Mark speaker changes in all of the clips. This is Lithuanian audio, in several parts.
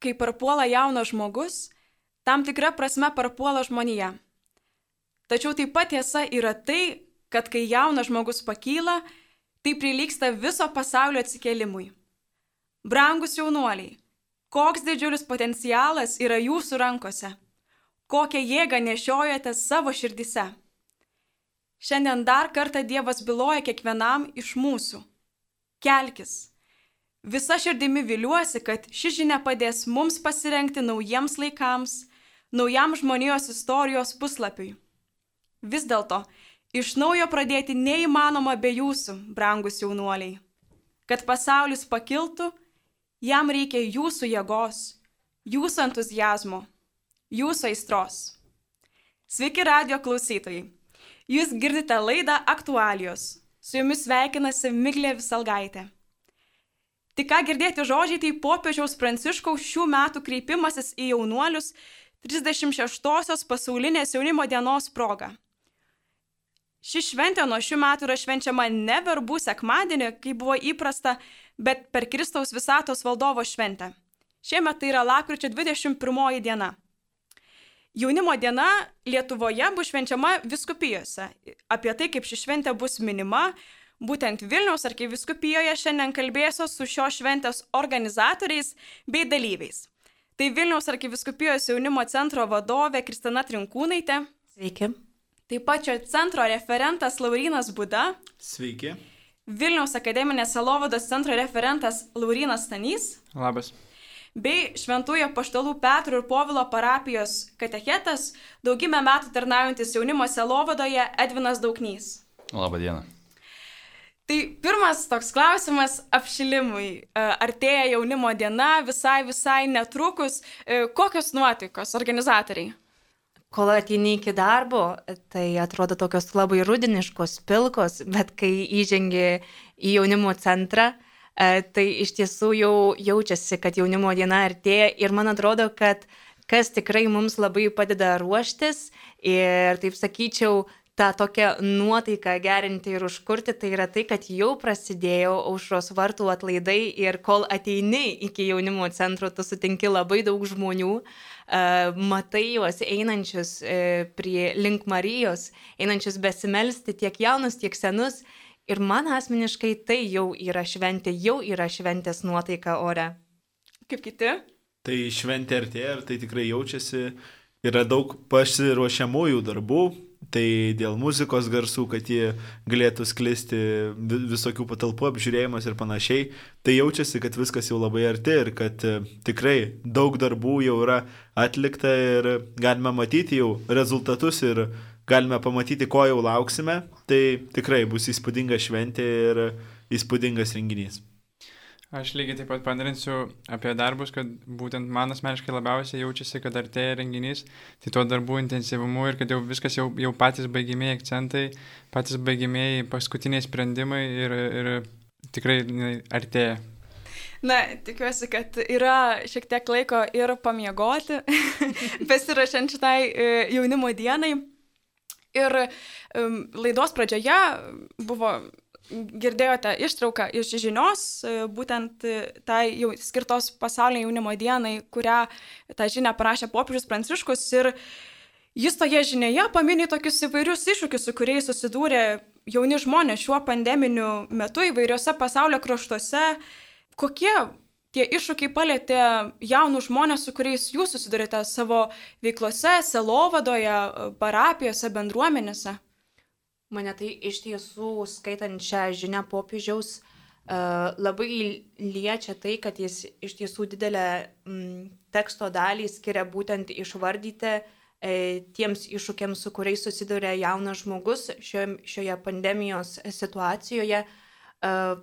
Speaker 1: kai parpuola jaunas žmogus, tam tikra prasme parpuola žmonija. Tačiau taip pat tiesa yra tai, kad kai jaunas žmogus pakyla, tai prilyksta viso pasaulio atsikėlimui. Brangus jaunuoliai, koks didžiulis potencialas yra jūsų rankose, kokią jėgą nešiojate savo širdise. Šiandien dar kartą Dievas byloja kiekvienam iš mūsų. Kelkis. Visa širdimi viliuosi, kad ši žinia padės mums pasirenkti naujiems laikams, naujam žmonijos istorijos puslapiui. Vis dėlto, iš naujo pradėti neįmanoma be jūsų, brangus jaunuoliai. Kad pasaulis pakiltų, jam reikia jūsų jėgos, jūsų entuzijazmo, jūsų aistros. Sveiki radio klausytojai! Jūs girdite laidą Aktualijos. Su jumis sveikinasi Miglė Visalgaitė. Tik ką girdėti žodžiai, tai popiežiaus Pranciškaus šių metų kreipimasis į jaunuolius 36-osios pasaulinės jaunimo dienos proga. Ši šventė nuo šių metų yra švenčiama ne verbų sekmadienį, kaip buvo įprasta, bet per Kristaus visatos valdovo šventę. Šiemet tai yra lakryčio 21 diena. Jaunimo diena Lietuvoje bus švenčiama viskupijose. Apie tai, kaip ši šventė bus minima, būtent Vilniaus arkiviskupijoje šiandien kalbėsiu su šios šventės organizatoriais bei dalyviais. Tai Vilniaus arkiviskupijos jaunimo centro vadovė Kristina Trinkūnaitė.
Speaker 2: Sveiki.
Speaker 1: Taip pat šio centro referentas Laurinas Buda.
Speaker 3: Sveiki.
Speaker 1: Vilniaus akademinės Selovados centro referentas Laurinas Stanys.
Speaker 3: Labas
Speaker 1: bei Šventųjų paštalų Petro ir Povilo parapijos katechetas, daugybę metų tarnaujantis jaunimo selovadoje Edvinas Dauknys.
Speaker 4: Labą dieną.
Speaker 1: Tai pirmas toks klausimas apšilimui. E, artėja jaunimo diena, visai, visai netrukus. E, kokios nuotaikos organizatoriai?
Speaker 2: Kol ateini iki darbo, tai atrodo tokios labai rudiniškos, pilkos, bet kai įžengi į jaunimo centrą, E, tai iš tiesų jau jaučiasi, kad jaunimo diena artėja ir man atrodo, kad kas tikrai mums labai padeda ruoštis ir, taip sakyčiau, tą tokią nuotaiką gerinti ir užkurti, tai yra tai, kad jau prasidėjo aušros vartų atlaidai ir kol ateini iki jaunimo centro, tu sutinki labai daug žmonių, uh, matai juos einančius uh, prie link Marijos, einančius besimelsti tiek jaunus, tiek senus Ir man asmeniškai tai jau yra šventė, jau yra šventės nuotaika ore.
Speaker 1: Kaip kiti?
Speaker 3: Tai šventė artėja ir tai tikrai jaučiasi. Yra daug pasiruošiamųjų darbų, tai dėl muzikos garsų, kad jie galėtų sklisti visokių patalpų apžiūrėjimas ir panašiai, tai jaučiasi, kad viskas jau labai arti ir kad e, tikrai daug darbų jau yra atlikta ir galime matyti jau rezultatus ir galime pamatyti, ko jau lauksime, tai tikrai bus įspūdinga šventė ir įspūdingas renginys.
Speaker 5: Aš lygiai taip pat padarinsiu apie darbus, kad būtent man asmeniškai labiausiai jaučiasi, kad artėja renginys, tai tuo darbų intensyvumu ir kad jau viskas jau, jau patys baigimieji akcentai, patys baigimieji paskutiniai sprendimai ir, ir tikrai artėja.
Speaker 1: Na, tikiuosi, kad yra šiek tiek laiko ir pamiegoti, besirašant šitai e, jaunimo dienai. Ir um, laidos pradžioje buvo, girdėjote ištrauką iš žinios, e, būtent e, tai jau skirtos pasaulio jaunimo dienai, kurią tą žinią parašė popiežius Pranciškus. Ir jis toje žinioje paminė tokius įvairius iššūkius, su kuriais susidūrė jauni žmonės šiuo pandeminiu metu įvairiose pasaulio kraštuose. Kokie tie iššūkiai palėtė jaunus žmonės, su kuriais jūs susidurite savo veiklose, selovadoje, parapijose, bendruomenėse?
Speaker 2: Mane tai iš tiesų, skaitant šią žinią popiežiaus, labai liečia tai, kad jis iš tiesų didelę teksto dalį skiria būtent išvardyti e, tiems iššūkiams, su kuriais susiduria jaunas žmogus šioje pandemijos situacijoje,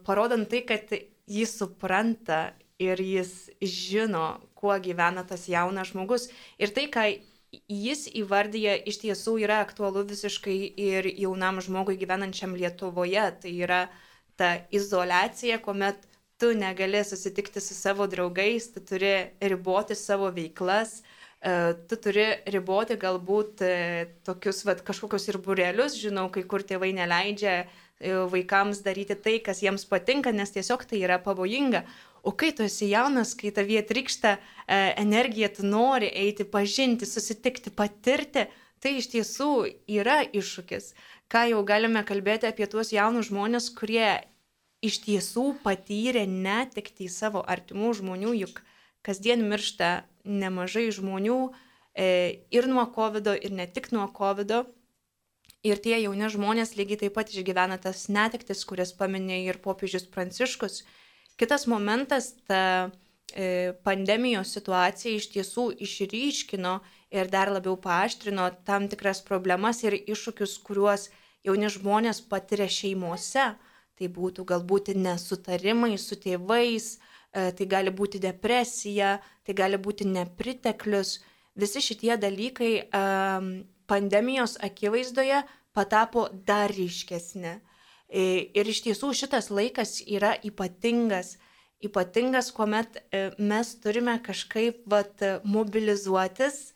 Speaker 2: parodant tai, kad jis supranta ir jis žino, kuo gyvena tas jaunas žmogus. Ir tai, ką jis įvardyja, iš tiesų yra aktualu visiškai ir jaunam žmogui gyvenančiam Lietuvoje. Tai yra ta izolacija, kuomet tu negali susitikti su savo draugais, tu turi riboti savo veiklas, e, tu turi riboti galbūt e, tokius vat, kažkokius ir burelius, žinau, kai kur tėvai neleidžia e, vaikams daryti tai, kas jiems patinka, nes tiesiog tai yra pavojinga. O kai tu esi jaunas, kai tavie trikšta e, energija, tu nori eiti, pažinti, susitikti, patirti, tai iš tiesų yra iššūkis. Ką jau galime kalbėti apie tuos jaunus žmonės, kurie iš tiesų patyrė netikti savo artimų žmonių, juk kasdien miršta nemažai žmonių e, ir nuo COVID, ir ne tik nuo COVID. Ir tie jauni žmonės lygiai taip pat išgyvena tas netektis, kurias paminė ir popiežius Pranciškus. Kitas momentas, ta e, pandemijos situacija iš tiesų išryškino ir dar labiau paaštrino tam tikras problemas ir iššūkius, kuriuos jauni žmonės patiria šeimose. Tai būtų galbūt nesutarimai su tėvais, e, tai gali būti depresija, tai gali būti nepriteklius. Visi šitie dalykai pandemijos akivaizdoje patapo dar ryškesnė. E, ir iš tiesų šitas laikas yra ypatingas, ypatingas, kuomet e, mes turime kažkaip vat, mobilizuotis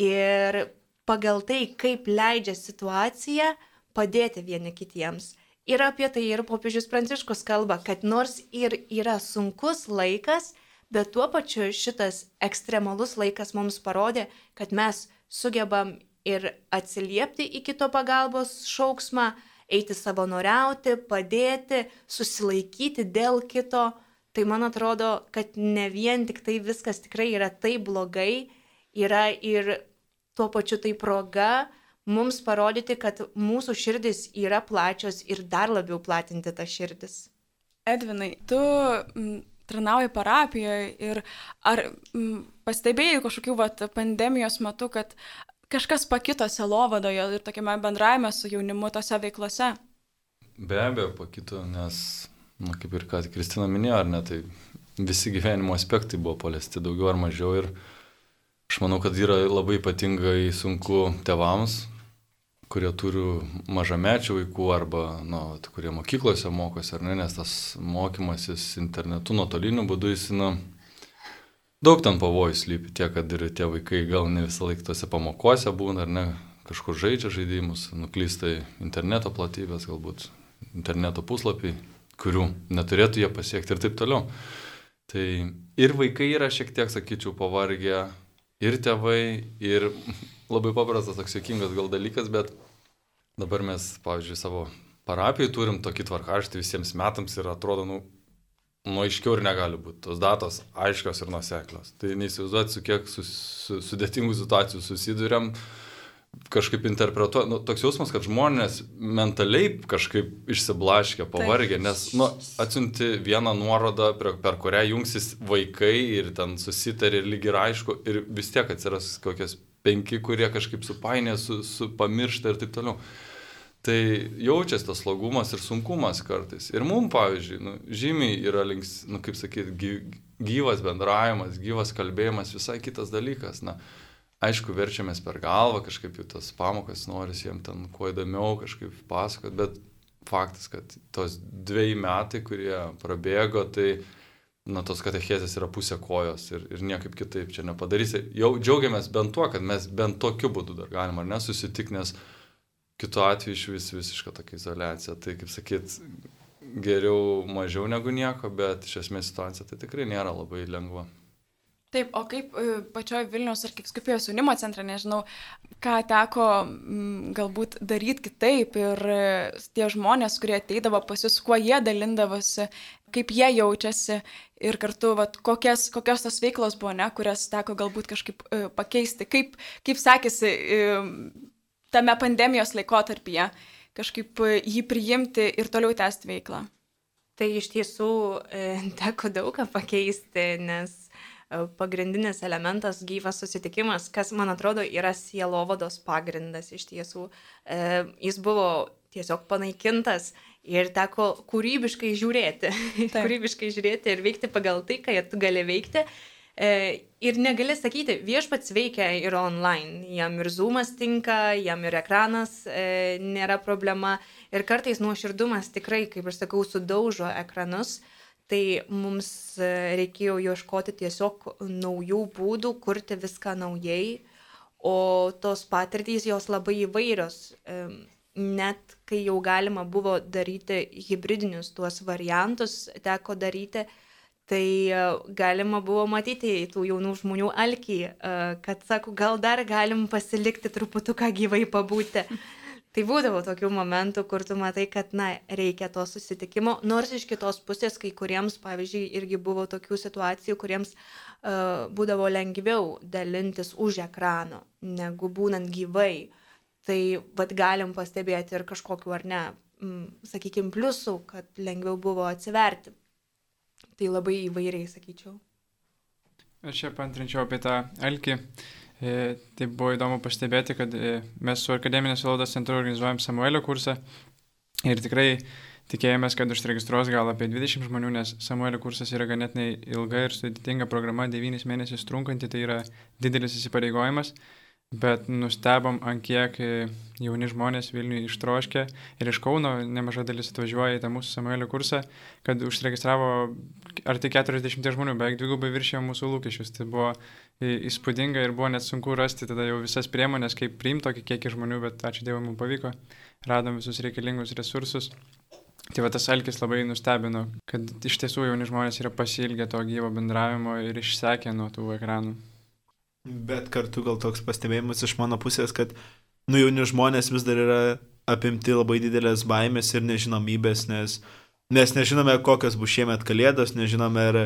Speaker 2: ir pagal tai, kaip leidžia situacija, padėti vieni kitiems. Ir apie tai ir popiežius Pranciškus kalba, kad nors ir yra sunkus laikas, bet tuo pačiu šitas ekstremalus laikas mums parodė, kad mes sugebam ir atsiliepti į kito pagalbos šauksmą, eiti savanoriauti, padėti, susilaikyti dėl kito. Tai man atrodo, kad ne vien tik tai viskas tikrai yra taip blogai, yra ir tuo pačiu tai proga mums parodyti, kad mūsų širdis yra plačios ir dar labiau platinti tą širdis.
Speaker 1: Edvinai, tu tarnauji parapijoje ir ar m, pastebėjai kažkokių vat, pandemijos metu, kad kažkas pakito selovadoje ir tokiame bendravime su jaunimu tose veiklose?
Speaker 4: Be abejo, pakito, nes, na, kaip ir ką Kristina minėjo, ar ne, tai visi gyvenimo aspektai buvo paliesti daugiau ar mažiau ir aš manau, kad yra labai ypatingai sunku tevams, kurie turi mažamečių vaikų arba, na, kurie mokyklose mokosi, ar ne, nes tas mokymasis internetu nuotoliniu būdu jis, na, daug ten pavojų slypi, tiek, kad ir tie vaikai gal ne visą laiką tose pamokose būna, ar ne, kažkur žaidžia žaidimus, nuklysta į interneto platybės, galbūt interneto puslapiai, kurių neturėtų jie pasiekti ir taip toliau. Tai ir vaikai yra šiek tiek, sakyčiau, pavargę, ir tėvai, ir labai paprastas, toks jokingas gal dalykas, bet dabar mes, pavyzdžiui, savo parapijai turim tokį tvarkaraštį visiems metams ir atrodo, nu, nu aiškiau ir negali būti. Tos datos aiškios ir nuseklios. Tai neįsivaizduoti, su kiek su, su, sudėtingų situacijų susidurėm, kažkaip interpretuoja, nu, toks jausmas, kad žmonės mentaliai kažkaip išsiblaškė, pavargė, nes, nu, atsiunti vieną nuorodą, per, per kurią jungsis vaikai ir ten susitarė ir lyg ir aišku, ir vis tiek atsiras kokias penki, kurie kažkaip supainė, su, su pamiršta ir taip toliau. Tai jaučiasi tas slogumas ir sunkumas kartais. Ir mums, pavyzdžiui, nu, žymiai yra links, nu, kaip sakyti, gyvas bendravimas, gyvas kalbėjimas, visai kitas dalykas. Na, aišku, verčiamės per galvą, kažkaip jų tas pamokas noris jiems ten kuo įdomiau kažkaip pasakot, bet faktas, kad tos dviejai metai, kurie prabėgo, tai na, tos katechezės yra pusė kojos ir, ir niekaip kitaip čia nepadarysi. Jau džiaugiamės bent tuo, kad mes bent tokiu būdu dar galim ar nesusitikti, nes kitu atveju iš vis visiška tokia izolacija. Tai kaip sakyt, geriau mažiau negu nieko, bet iš esmės situacija tai tikrai nėra labai lengva.
Speaker 1: Taip, o kaip e, pačioje Vilnius arkiviskupijos jaunimo centre, nežinau, ką teko galbūt daryti kitaip ir e, tie žmonės, kurie ateidavo pas jūs, kuo jie dalindavosi, kaip jie jaučiasi ir kartu, vat, kokias, kokios tos veiklos buvo, ne, kurias teko galbūt kažkaip uh, pakeisti, kaip, kaip sekėsi tame pandemijos laikotarpyje kažkaip e, jį priimti ir toliau tęsti veiklą?
Speaker 2: Tai iš tiesų e, teko daug ką pakeisti, nes e, pagrindinis elementas gyvas susitikimas, kas man atrodo yra sielovados pagrindas iš tiesų. Jis buvo tiesiog panaikintas ir teko kūrybiškai žiūrėti. kūrybiškai žiūrėti ir veikti pagal tai, ką tu gali veikti ir negali sakyti, viešpats veikia ir online, jam ir zoomas tinka, jam ir ekranas e, nėra problema. Ir kartais nuoširdumas tikrai, kaip aš sakau, sudaužo ekranus. Tai mums e, reikėjo ieškoti tiesiog naujų būdų, kurti viską naujai, o tos patirtys jos labai įvairios. E, net kai jau galima buvo daryti hybridinius tuos variantus, teko daryti, Tai e, galima buvo matyti tų jaunų žmonių alkį, e, kad sako, gal dar galim pasilikti truputuką gyvai pabūti. Tai būdavo tokių momentų, kur tu matai, kad, na, reikia to susitikimo, nors iš kitos pusės kai kuriems, pavyzdžiui, irgi buvo tokių situacijų, kuriems uh, būdavo lengviau dalintis už ekrano, negu būnant gyvai. Tai vad galim pastebėti ir kažkokiu ar ne, mm, sakykime, pliusų, kad lengviau buvo atsiverti. Tai labai įvairiai, sakyčiau.
Speaker 5: Aš čia pantrinčiau apie tą alkį. E, tai buvo įdomu pastebėti, kad e, mes su Akademinės valdos centru organizuojam Samuelio kursą ir tikrai tikėjomės, kad užregistruos gal apie 20 žmonių, nes Samuelio kursas yra ganėtinai ilga ir sudėtinga programa, 9 mėnesius trunkanti, tai yra didelis įsipareigojimas bet nustebom, ant kiek e, jauni žmonės Vilniuje ištroškė ir iš Kauno nemaža dalis atvažiuoja į tą mūsų Samuelio kursą, kad užsiregistravo arti 40 žmonių, beveik dvigubai viršėjo mūsų lūkesčius. Tai buvo įspūdinga ir buvo net sunku rasti tada jau visas priemonės, kaip priimti tokį kiekį žmonių, bet ačiū Dievui mums pavyko, radom visus reikalingus resursus. Tai va tas alkis labai nustebino, kad iš tiesų jauni žmonės yra pasilgę to gyvo bendravimo ir išsekę nuo tų ekranų.
Speaker 3: Bet kartu gal toks pastebėjimas iš mano pusės, kad nu jauni žmonės vis dar yra apimti labai didelės baimės ir nežinomybės, nes, nes nežinome, kokios bus šiemet kalėdos, nežinome, ar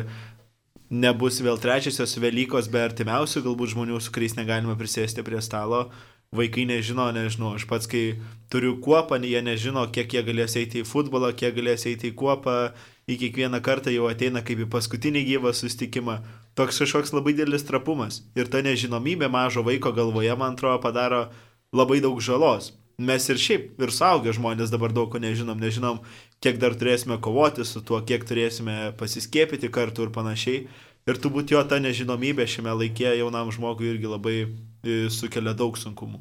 Speaker 3: nebus vėl trečiosios Velykos be artimiausių galbūt žmonių, su kuriais negalime prisėsti prie stalo. Vaikai nežino, nežinau, aš pats, kai turiu kuopą, jie nežino, kiek jie galės eiti į futbolą, kiek galės eiti į kuopą, į kiekvieną kartą jau ateina kaip į paskutinį gyvą sustikimą. Toks kažkoks labai didelis trapumas. Ir ta nežinomybė mažo vaiko galvoje, man atrodo, padaro labai daug žalos. Mes ir šiaip, ir suaugę žmonės dabar daug ko nežinom, nežinom, kiek dar turėsime kovoti su tuo, kiek turėsime pasiskėpyti kartu ir panašiai. Ir turbūt jo ta nežinomybė šiame laikė jaunam žmogui irgi labai e, sukelia daug sunkumų.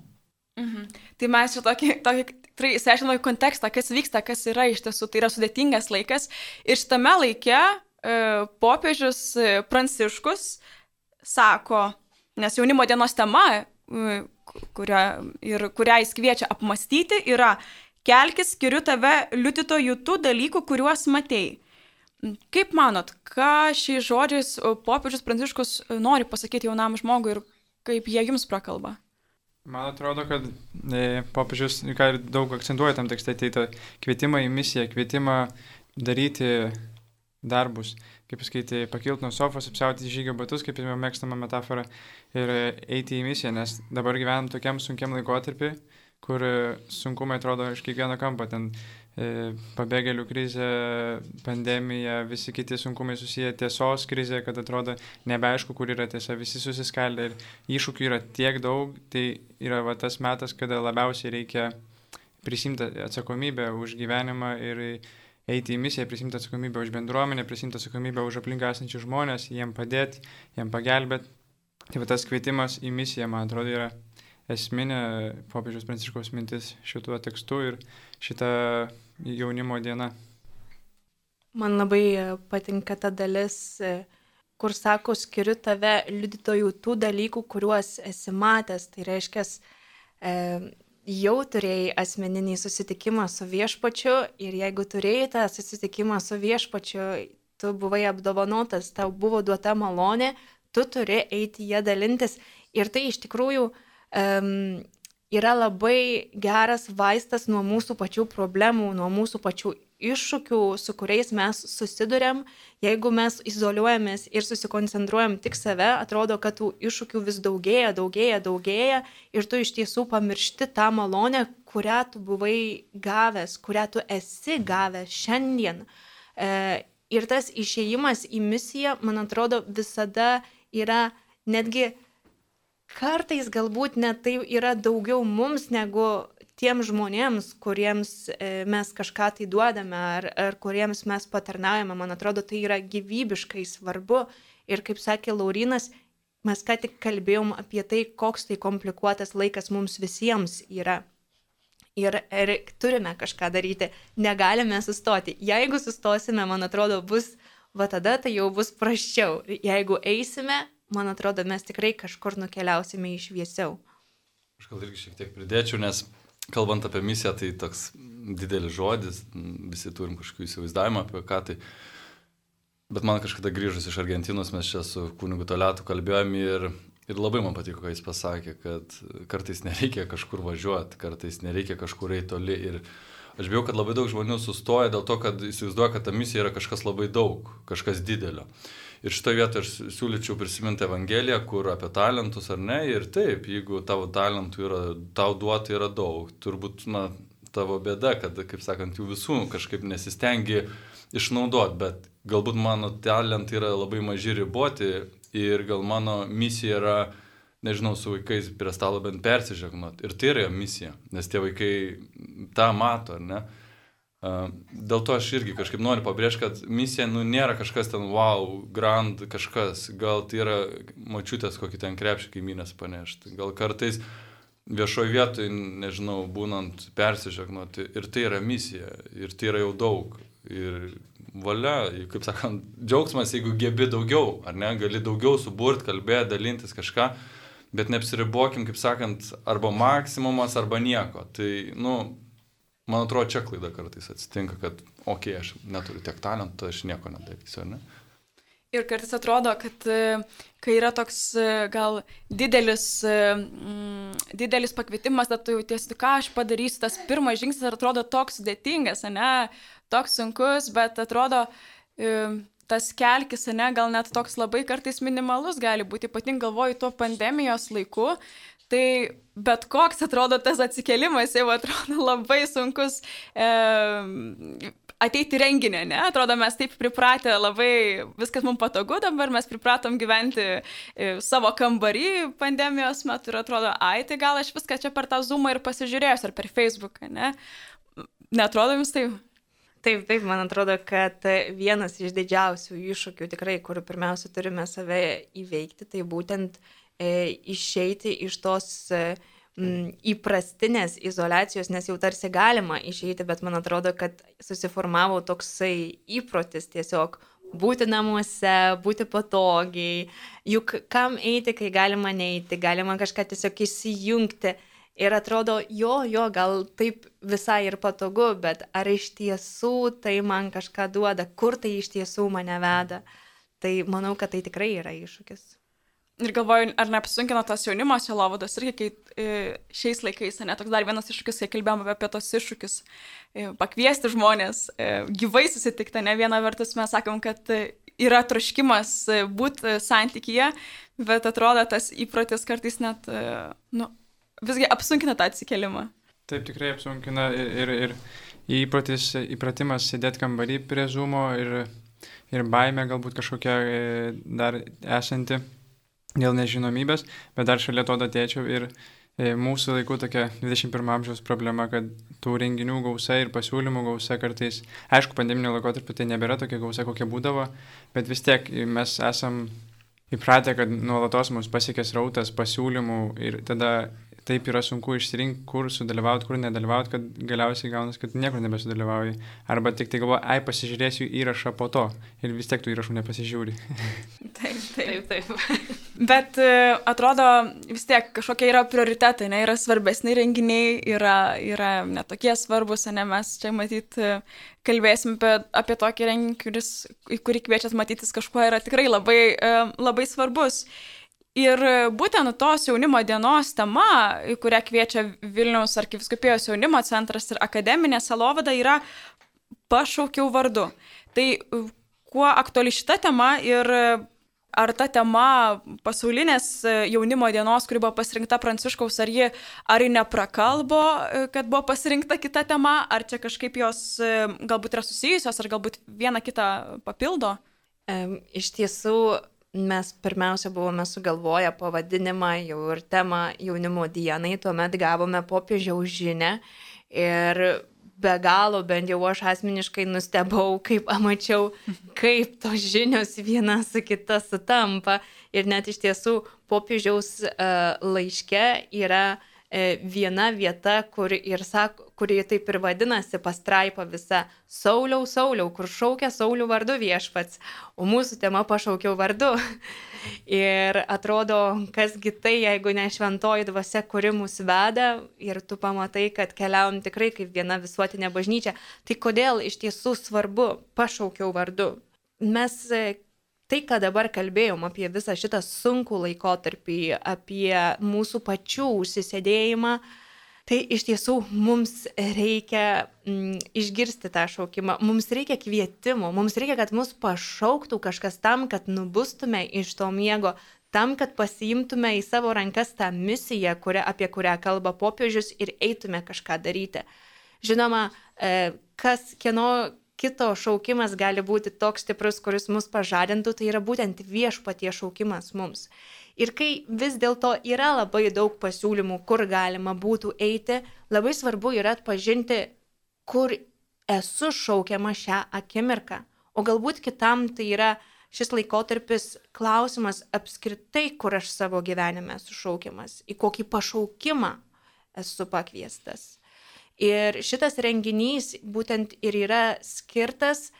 Speaker 1: Mhm. Tai mes čia tokį, tokį tikrai įsiaiškinome kontekstą, kas vyksta, kas yra iš tiesų, tai yra sudėtingas laikas. Ir šitame laike popiežius e, Pranciškus sako, nes jaunimo dienos tema, e, kurią, ir kurią jis kviečia apmastyti, yra kelkis, skiriu tave liudytojų tų dalykų, kuriuos matei. Kaip manot, ką šiais žodžiais popiežius Pranciškus nori pasakyti jaunam žmogui ir kaip jie jums prakalba?
Speaker 5: Man atrodo, kad e, popiežius, ką ir daug akcentuoja tam tekste, tai tą kvietimą į misiją, kvietimą daryti darbus, kaip sakyti, pakilti nuo sofos, apsiauti žygio batus, kaip jau mėgstama metafora, ir eiti į misiją, nes dabar gyvenam tokiam sunkiam laikotarpį, kur sunkumai atrodo iš kiekvieno kampo, ten E, pabėgėlių krizė, pandemija, visi kiti sunkumai susiję tiesos krizė, kad atrodo nebeaišku, kur yra tiesa, visi susiskaldę ir iššūkių yra tiek daug, tai yra va, tas metas, kada labiausiai reikia prisimti atsakomybę už gyvenimą ir eiti į misiją, prisimti atsakomybę už bendruomenę, prisimti atsakomybę už aplinką esančius žmonės, jiem padėti, jiem pagelbėti. Tai va tas kvietimas į misiją, man atrodo, yra esminė popiežiaus pranciškaus mintis šituo tekstu ir šitą jaunimo diena.
Speaker 2: Man labai patinka ta dalis, kur sako, skiriu tave liudytojų tų dalykų, kuriuos esi matęs. Tai reiškia, jau turėjai asmeninį susitikimą su viešpačiu ir jeigu turėjai tą susitikimą su viešpačiu, tu buvai apdovanotas, tau buvo duota malonė, tu turi eiti ją dalintis. Ir tai iš tikrųjų um, yra labai geras vaistas nuo mūsų pačių problemų, nuo mūsų pačių iššūkių, su kuriais mes susidurėm. Jeigu mes izoliuojamės ir susikoncentruojam tik save, atrodo, kad tų iššūkių vis daugėja, daugėja, daugėja ir tu iš tiesų pamiršti tą malonę, kurią tu buvai gavęs, kurią tu esi gavęs šiandien. E, ir tas išėjimas į misiją, man atrodo, visada yra netgi kartais galbūt net tai yra daugiau mums negu tiem žmonėms, kuriems e, mes kažką tai duodame ar, ar kuriems mes patarnaujame. Man atrodo, tai yra gyvybiškai svarbu. Ir kaip sakė Laurinas, mes ką tik kalbėjom apie tai, koks tai komplikuotas laikas mums visiems yra. Ir, ir turime kažką daryti, negalime sustoti. Jeigu sustosime, man atrodo, bus, va tada tai jau bus praščiau. Jeigu eisime, man atrodo, mes tikrai kažkur nukeliausime į šviesiau.
Speaker 4: Aš gal irgi šiek tiek pridėčiau, nes kalbant apie misiją, tai toks didelis žodis, visi turim kažkokį įsivaizdavimą apie ką tai. Bet man kažkada grįžus iš Argentinos mes čia su kunigu Toliatu kalbėjom ir, ir labai man patiko, ką jis pasakė, kad kartais nereikia kažkur važiuoti, kartais nereikia kažkur eiti toli. Ir aš bijau, kad labai daug žmonių sustoja dėl to, kad įsivaizduoja, kad ta misija yra kažkas labai daug, kažkas didelio. Ir šitoje vietoje aš siūlyčiau prisiminti Evangeliją, kur apie talentus ar ne. Ir taip, jeigu tavo talentų yra, tau duota yra daug, turbūt, na, tavo bėda, kad, kaip sakant, jų visų kažkaip nesistengi išnaudoti, bet galbūt mano talentai yra labai maži riboti ir gal mano misija yra, nežinau, su vaikais prie stalo bent persižegnot. Ir tai yra misija, nes tie vaikai tą mato, ar ne? Dėl to aš irgi kažkaip noriu pabrėžti, kad misija nu, nėra kažkas ten wow, grand kažkas, gal tai yra mačiutės kokį ten krepšį kaimynės panešti, gal kartais viešoje vietoje, nežinau, būnant persižegnoti ir tai yra misija ir tai yra jau daug. Ir valia, kaip sakant, džiaugsmas, jeigu gebi daugiau, ar ne, gali daugiau suburt, kalbėti, dalintis kažką, bet neapsiribokim, kaip sakant, arba maksimumas, arba nieko. Tai, nu, man atrodo, čia klaida kartais atsitinka, kad, okei, okay, aš neturiu tiek talentų, aš nieko nedarysiu, ar ne?
Speaker 1: Ir kartais atrodo, kad e, kai yra toks e, gal didelis, mm, didelis pakvietimas, tad tu jautiesi, ką aš padarysiu, tas pirmas žingsnis atrodo toks sudėtingas, ne, toks sunkus, bet atrodo, tas kelkis, ne, gal net toks labai kartais minimalus gali būti, ypatingai galvoju tuo pandemijos laiku, tai bet koks atrodo tas atsikelimas jau atrodo labai sunkus. E, ateiti renginį, ne? Atrodo, mes taip pripratę labai, viskas mums patogu dabar, mes pripratom gyventi e, savo kambarį pandemijos metu ir atrodo, ai, tai gal aš viską čia per tą Zoomą ir pasižiūrėsiu, ar per Facebooką, ne? Netrodo jums taip?
Speaker 2: Taip, taip, man atrodo, kad vienas iš didžiausių iššūkių tikrai, kurių pirmiausia turime save įveikti, tai būtent išeiti iš tos e, įprastinės izolacijos, nes jau tarsi galima išeiti, bet man atrodo, kad susiformavo toksai įprotis tiesiog būti namuose, būti patogiai, juk kam eiti, kai galima neiti, galima kažką tiesiog įsijungti. Ir atrodo, jo, jo, gal taip visai ir patogu, bet ar iš tiesų tai man kažką duoda, kur tai iš tiesų mane veda. Tai manau, kad tai tikrai yra iššūkis.
Speaker 1: Ir galvoju, ar neapsunkina tos jaunimo sielovados irgi, kai e, šiais laikais, ne, toks dar vienas iššūkis, kai kalbėjome apie tos iššūkius, e, pakviesti žmonės, e, gyvai susitikti, ne viena vertus mes sakom, kad yra troškimas būti santykyje, bet atrodo tas įprotis kartais net, nu, visgi apsunkina tą atsikelimą.
Speaker 5: Taip, tikrai apsunkina ir, ir, ir įprotis, įpratimas sėdėti kambarį prie zumo ir, ir baime galbūt kažkokia dar esanti dėl nežinomybės, bet dar šalia to datėčiau ir e, mūsų laikų tokia 21 amžiaus problema, kad tų renginių gausa ir pasiūlymų gausa kartais, aišku, pandeminio laikotarpiu tai nebėra tokia gausa, kokia būdavo, bet vis tiek mes esam įpratę, kad nuolatos mus pasiekęs rautas pasiūlymų ir tada taip yra sunku išsirinkti, kur sudalyvauti, kur nedalyvauti, kad galiausiai gaunas, kad niekur nebesudalyvauji. Arba tik tai galvoji, ai, pasižiūrėsiu įrašą po to ir vis tiek tų įrašų nepasižiūri.
Speaker 1: taip, taip, taip. Bet e, atrodo, vis tiek kažkokie yra prioritetai, ne, yra svarbesni renginiai, yra, yra netokie svarbus, ne, mes čia matyt e, kalbėsim apie, apie tokį renginį, kuris, į kurį kviečiat matytis kažkuo yra tikrai labai, e, labai svarbus. Ir būtent tos jaunimo dienos tema, kurią kviečia Vilniaus arkiviskupijos jaunimo centras ir akademinė salovada, yra pašaukiau vardu. Tai kuo aktuali šita tema ir ar ta tema pasaulinės jaunimo dienos, kuri buvo pasirinkta Pranciškaus, ar ji, ar ji neprakalbo, kad buvo pasirinkta kita tema, ar čia kažkaip jos galbūt yra susijusios, ar galbūt viena kitą papildo?
Speaker 2: Iš tiesų, mes pirmiausia buvome sugalvoję pavadinimą jau ir temą jaunimo dienai, tuomet gavome popiežiaus žinę ir be galo, bent jau aš asmeniškai nustebau, kaip pamačiau, kaip tos žinios viena su kita sutampa. Ir net iš tiesų popiežiaus uh, laiške yra uh, viena vieta, kur ir sako, kuri taip ir vadinasi pastraipa visa Sauliau, Sauliau, kur šaukia Saulių vardu viešpats, o mūsų tema pašaukiau vardu. ir atrodo, kasgi tai, jeigu ne šventoji dvasia, kuri mus veda ir tu pamatai, kad keliaujam tikrai kaip viena visuotinė bažnyčia, tai kodėl iš tiesų svarbu pašaukiau vardu? mes e, tai, ką dabar kalbėjom apie visą šitą sunkų laikotarpį, apie mūsų pačių užsisėdėjimą, tai iš tiesų mums reikia mm, išgirsti tą šaukimą, mums reikia kvietimo, mums reikia, kad mus pašauktų kažkas tam, kad nubustume iš to miego, tam, kad pasiimtume į savo rankas tą misiją, kuria, apie kurią kalba popiežius ir eitume kažką daryti. Žinoma, e, kas kieno kito šaukimas gali būti toks stiprus, kuris mus pažadintų, tai yra būtent viešpatie šaukimas mums. Ir kai vis dėlto yra labai daug pasiūlymų, kur galima būtų eiti, labai svarbu yra atpažinti, kur esu šaukiama šią akimirką. O galbūt kitam tai yra šis laikotarpis klausimas apskritai, kur aš savo gyvenime esu šaukiamas, į kokį pašaukimą esu pakviestas. Ir šitas renginys būtent ir yra skirtas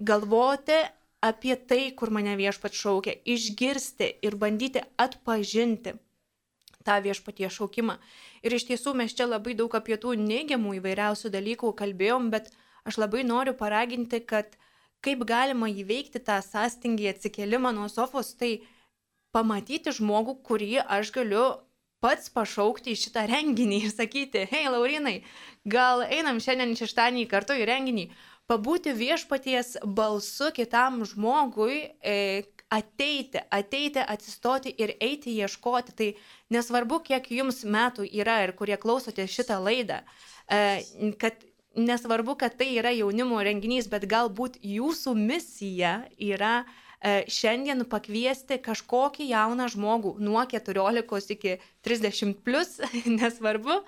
Speaker 2: galvoti apie tai, kur mane viešpat šaukia, išgirsti ir bandyti atpažinti tą viešpatie šaukimą. Ir iš tiesų mes čia labai daug apie tų neigiamų įvairiausių dalykų kalbėjom, bet aš labai noriu paraginti, kad kaip galima įveikti tą sąstingį atsikelimą nuo sofos, tai pamatyti žmogų, kurį aš galiu pats pašaukti į šitą renginį ir sakyti, hei, Laurinai, gal einam šiandien šeštadienį kartu į renginį, pabūti viešpaties balsu kitam žmogui, e, ateiti, ateiti, atsistoti ir eiti ieškoti. Tai nesvarbu, kiek jums metų yra ir kurie klausote šitą laidą, e, kad nesvarbu, kad tai yra jaunimo renginys, bet galbūt jūsų misija yra šiandien pakviesti kažkokį jauną žmogų nuo 14 iki 30 plus, nesvarbu,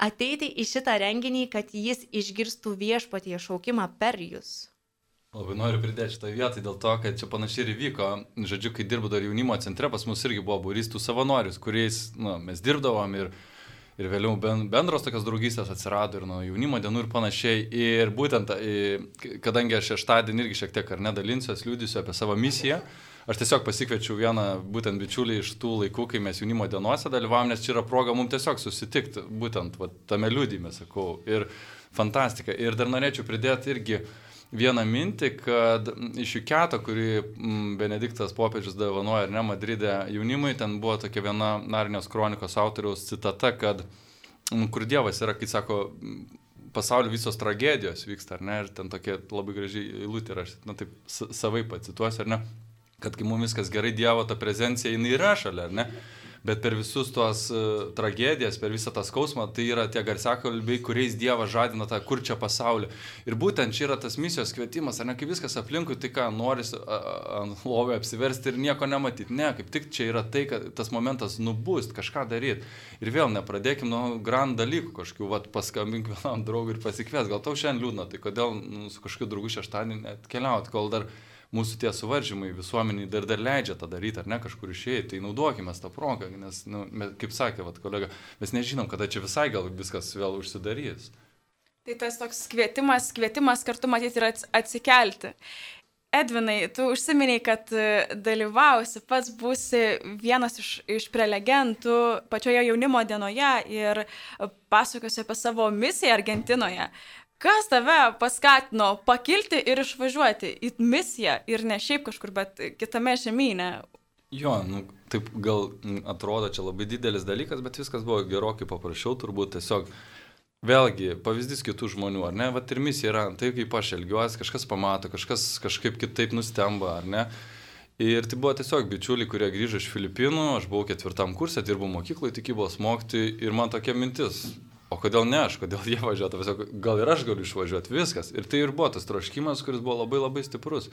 Speaker 2: ateiti į šitą renginį, kad jis išgirstų viešpatie šaukimą per jūs.
Speaker 4: Labai noriu pridėti šitą vietą dėl to, kad čia panašiai ir vyko. Žodžiu, kai dirbu dar jaunimo centre, pas mus irgi buvo būrys tų savanorius, kuriais nu, mes dirbdavom ir ir vėliau bendros tokios draugystės atsirado ir nuo jaunimo dienų ir panašiai. Ir būtent, kadangi aš šeštadienį irgi šiek tiek ar nedalinsiu, liūdisiu apie savo misiją, aš tiesiog pasikviečiau vieną būtent bičiulį iš tų laikų, kai mes jaunimo dienose dalyvavom, nes čia yra proga mums tiesiog susitikti, būtent va, tame liūdime, sakau. Ir fantastika. Ir dar norėčiau pridėti irgi vieną mintį, kad iš Juketo, kurį Benediktas popiežius davanoja ar ne Madride jaunimui, ten buvo tokia viena Narnijos kronikos autoriaus citata, kad kur Dievas yra, kai sako, pasaulio visos tragedijos vyksta, ar ne, ir ten tokia labai gražiai eilutė, ir aš, na taip, savai pacituosiu, ar ne, kad kai mums viskas gerai, Dievo ta prezencija, jinai yra šalia, ar ne bet per visus tuos uh, tragedijas, per visą tą skausmą, tai yra tie garsiakalbiai, kuriais Dievas žadina tą kurčią pasaulį. Ir būtent čia yra tas misijos kvietimas, ar ne, kai viskas aplinkui, tai ką noris ant lovio apsiversti ir nieko nematyti. Ne, kaip tik čia yra tai, kad tas momentas nubūst, kažką daryti. Ir vėl nepradėkim nuo grand dalykų kažkokių, vat, paskambink vienam draugui ir pasikvies, gal tau šiandien liūdna, tai kodėl nu, su kažkokiu draugu šeštadienį net keliauti, kol dar mūsų tie suvaržymai visuomeniai dar, dar leidžia tą daryti, ar ne kažkur išėjai, tai naudokime tą progą, nes, nu, kaip sakė vat, kolega, mes nežinom, kada čia visai gal viskas vėl užsidarys.
Speaker 1: Tai tas toks kvietimas, kvietimas kartu matyti ir atsikelti. Edvinai, tu užsiminiai, kad e, dalyvausi, pats būsi vienas iš, iš prelegentų pačioje jaunimo dienoje ir pasakosi apie savo misiją Argentinoje. Kas tave paskatino pakilti ir išvažiuoti į misiją ir ne šiaip kažkur, bet kitame žemynė?
Speaker 4: Jo, nu, taip gal atrodo čia labai didelis dalykas, bet viskas buvo gerokai paprasčiau, turbūt tiesiog Vėlgi, pavyzdys kitų žmonių, ar ne? Vat ir misija yra tai, kaip aš elgiuosi, kažkas pamato, kažkas kažkaip kitaip nustemba, ar ne? Ir tai buvo tiesiog bičiuliai, kurie grįžo iš Filipinų, aš buvau ketvirtam kursė, dirbau mokykloje tikybos mokyti ir man tokia mintis, o kodėl ne aš, kodėl jie važiuotų, tiesiog gal ir aš galiu išvažiuoti, viskas. Ir tai ir buvo tas troškimas, kuris buvo labai labai stiprus.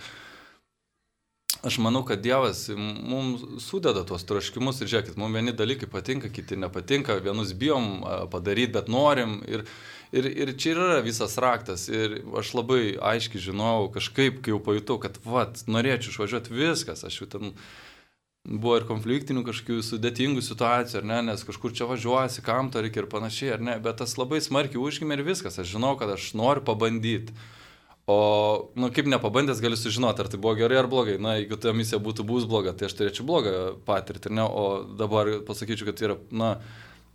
Speaker 4: Aš manau, kad Dievas mums sudeda tuos troškimus ir žiūrėkit, mums vieni dalykai patinka, kiti nepatinka, vienus bijom padaryti, bet norim. Ir, ir, ir čia yra visas raktas. Ir aš labai aiškiai žinau, kažkaip, kai jau pajutau, kad, vat, norėčiau išvažiuoti viskas, aš jau ten buvo ir konfliktinių kažkokių sudėtingų situacijų, ar ne, nes kažkur čia važiuosi, kam to reikia ir panašiai, ar ne, bet tas labai smarkiai užgimė ir viskas, aš žinau, kad aš noriu pabandyti. O, nu, kaip nepabandęs gali sužinoti, ar tai buvo gerai ar blogai. Na, jeigu ta misija būtų bus bloga, tai aš turėčiau blogą patirtį, ne? O dabar pasakyčiau, kad tai yra, na,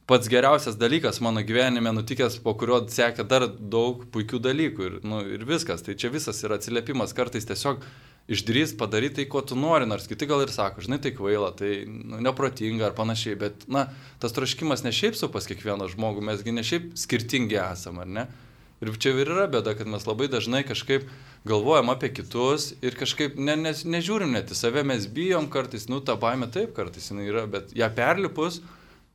Speaker 4: pats geriausias dalykas mano gyvenime nutikęs, po kurio sekė dar daug puikių dalykų ir, nu, ir viskas. Tai čia visas yra atsiliepimas kartais tiesiog išdrįs padaryti tai, ko tu nori, nors kiti gal ir sako, žinai, tai kvaila, tai nu, neprotinga ar panašiai, bet, na, tas troškimas ne šiaip su pas kiekvieną žmogų, mesgi ne šiaip skirtingi esame, ar ne? Ir čia ir yra bėda, kad mes labai dažnai kažkaip galvojam apie kitus ir kažkaip ne, ne, nežiūrim net į save, mes bijom kartais, nu, tą baimę taip kartais jinai yra, bet ją perlipus,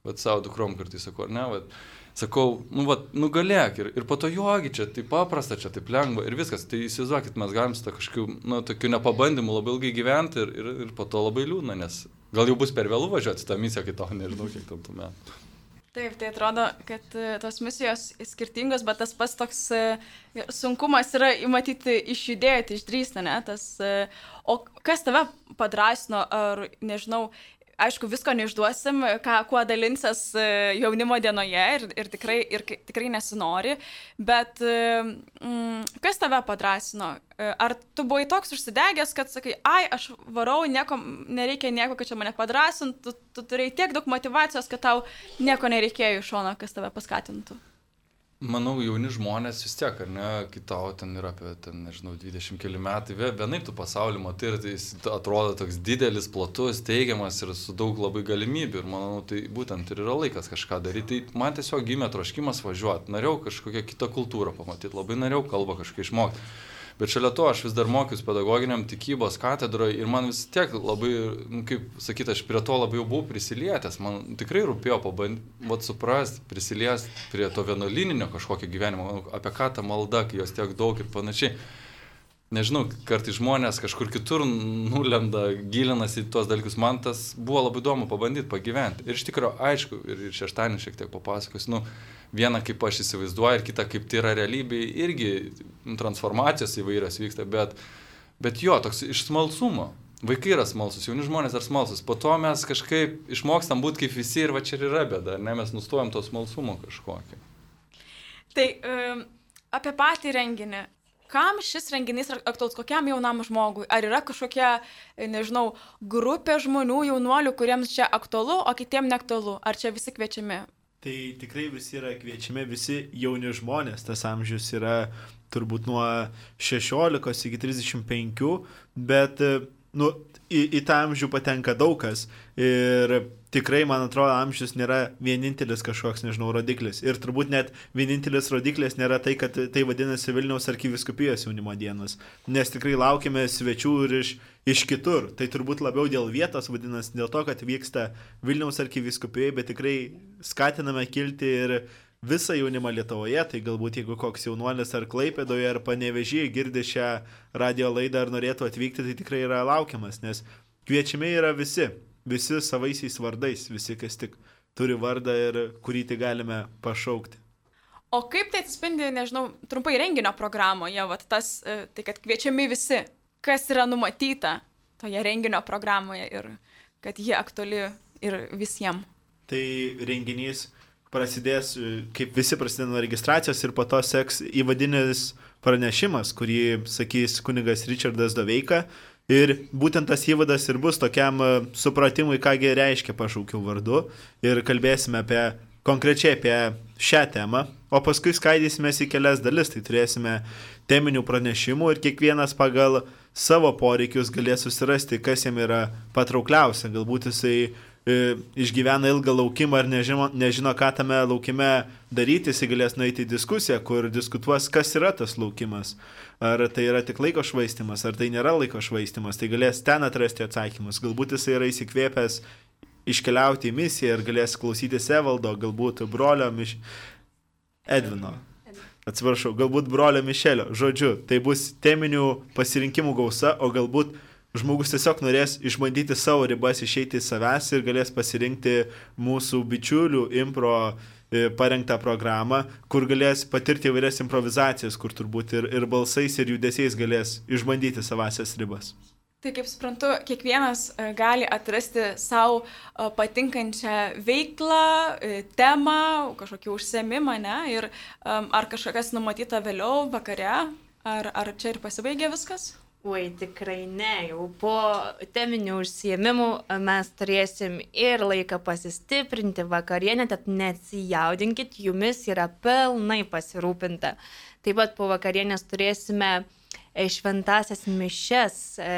Speaker 4: vad savo dukrom kartais sakau, ne, vad, sakau, nu, va, nugalėk ir, ir po to jogi, čia taip paprasta, čia taip lengva ir viskas. Tai įsivaizduokit, mes galim su to kažkokiu, nu, tokiu nepabandymu labai ilgai gyventi ir, ir, ir po to labai liūdna, nes gal jau bus per vėlų važiuoti tą misiją, kai to nežinau, kiek tam tų metų.
Speaker 1: Taip, tai atrodo, kad e, tos misijos skirtingos, bet tas pats toks e, sunkumas yra įmatyti išjudėti, išdrįsti, ne? Tas, e, o kas tave padrasino, ar nežinau, aišku, visko neišduosim, ką, kuo dalinsias e, jaunimo dienoje ir, ir, tikrai, ir tikrai nesinori, bet e, mm, kas tave padrasino? E, ar tu buvai toks užsidegęs, kad sakai, ai, aš varau, nieko, nereikia nieko, kad čia mane padrasintų, tu, tu turėjai tiek daug motivacijos, kad tau nieko nereikėjo iš šono, kas tave paskatintų?
Speaker 4: Manau, jauni žmonės vis tiek, ar ne, kitau ten yra apie, ten, nežinau, 20 keli metai, vienaip tu pasaulį matai ir tai atrodo toks didelis, platus, teigiamas ir su daug labai galimybių ir manau, tai būtent ir yra laikas kažką daryti. Tai man tiesiog gimė troškimas važiuoti, norėjau kažkokią kitą kultūrą pamatyti, labai norėjau kalbą kažkaip išmokti. Bet šalia to aš vis dar mokiausi pedagoginiam tikybos katedroje ir man vis tiek labai, nu, kaip sakyti, aš prie to labai jau buvau prisilietęs. Man tikrai rūpėjo pabandyti suprasti, prisiliesti prie to vienuolininio kažkokio gyvenimo, apie ką ta malda, kai jos tiek daug ir panašiai nežinau, kartai žmonės kažkur kitur nulenda, gilinasi į tuos dalykus. Man tas buvo labai įdomu pabandyti pagyventi. Ir iš tikrųjų, aišku, ir šeštadienį šiek tiek papasakosiu, nu, vieną kaip aš įsivaizduoju ir kitą kaip tai yra realybė, irgi transformacijos įvairios vyksta, bet, bet jo, toks iš smalsumo. Vaikai yra smalsus, jauni žmonės yra smalsus. Po to mes kažkaip išmokstam būti kaip visi ir va čia ir yra bėda, ne mes nustojam to smalsumo kažkokį.
Speaker 1: Tai um, apie patį renginį kam šis renginys aktualus, kokiam jaunam žmogui? Ar yra kažkokia, nežinau, grupė žmonių, jaunuolių, kuriems čia aktualu, o kitiems neaktualu? Ar čia visi kviečiami?
Speaker 3: Tai tikrai visi yra kviečiami, visi jauni žmonės, tas amžius yra turbūt nuo 16 iki 35, bet nu, į, į tą amžių patenka daug kas. Ir tikrai, man atrodo, amžius nėra vienintelis kažkoks, nežinau, rodiklis. Ir turbūt net vienintelis rodiklis nėra tai, kad tai vadinasi Vilniaus arkiviskupijos jaunimo dienos. Nes tikrai laukime svečių ir iš, iš kitur. Tai turbūt labiau dėl vietos vadinasi, dėl to, kad vyksta Vilniaus arkiviskupijoje, bet tikrai skatiname kilti ir visą jaunimą Lietuvoje, tai galbūt jeigu koks jaunuolis ar Klaipėdoje ar Panevežyje girdi šią radio laidą ar norėtų atvykti, tai tikrai yra laukiamas, nes kviečiami yra visi, visi savaisiais vardais, visi, kas tik turi vardą ir kurį tik galime pašaukti.
Speaker 1: O kaip tai atspindi, nežinau, trumpai renginio programoje, vat, tas, e, tai kad kviečiami visi, kas yra numatyta toje renginio programoje ir kad jie aktuali ir visiems.
Speaker 3: Tai renginys prasidės, kaip visi prasideda nuo registracijos ir po to seks įvadinis pranešimas, kurį sakys kunigas Richardas Doveika. Ir būtent tas įvadas ir bus tokiam e, supratimui, kągi reiškia pašaukiau vardu. Ir kalbėsime apie konkrečiai apie šią temą, o paskui skaidysime į kelias dalis. Tai turėsime teminių pranešimų ir kiekvienas pagal savo poreikius galės susirasti, kas jam yra patraukliausia. Galbūt jisai išgyvena ilgą laukimą ir nežino, nežino, ką tame laukime daryti, jis galės nueiti į diskusiją, kur diskutuos, kas yra tas laukimas. Ar tai yra tik laiko švaistimas, ar tai nėra laiko švaistimas, tai galės ten atrasti atsakymus. Galbūt jis yra įsikvėpęs iškeliauti į misiją ir galės klausyti Sevaldo, galbūt brolio Miš... Edvino. Atsiprašau, galbūt brolio Mišelio. Žodžiu, tai bus teminių pasirinkimų gausa, o galbūt žmogus tiesiog norės išbandyti savo ribas, išeiti į savęs ir galės pasirinkti mūsų bičiulių impro e, parengtą programą, kur galės patirti įvairias improvizacijas, kur turbūt ir, ir balsais, ir judesiais galės išbandyti savasias ribas.
Speaker 1: Tai kaip suprantu, kiekvienas e, gali atrasti savo e, patinkančią veiklą, temą, kažkokį užsiemimą, ne? Ir ar kažkas numatyta vėliau, vakare, ar, ar čia ir pasibaigė viskas?
Speaker 2: Oi, tikrai ne, jau po teminių užsiemimų mes turėsim ir laiką pasistiprinti vakarienę, tad nesijaudinkit, jumis yra pilnai pasirūpinta. Taip pat po vakarienės turėsime šventasias mišes e,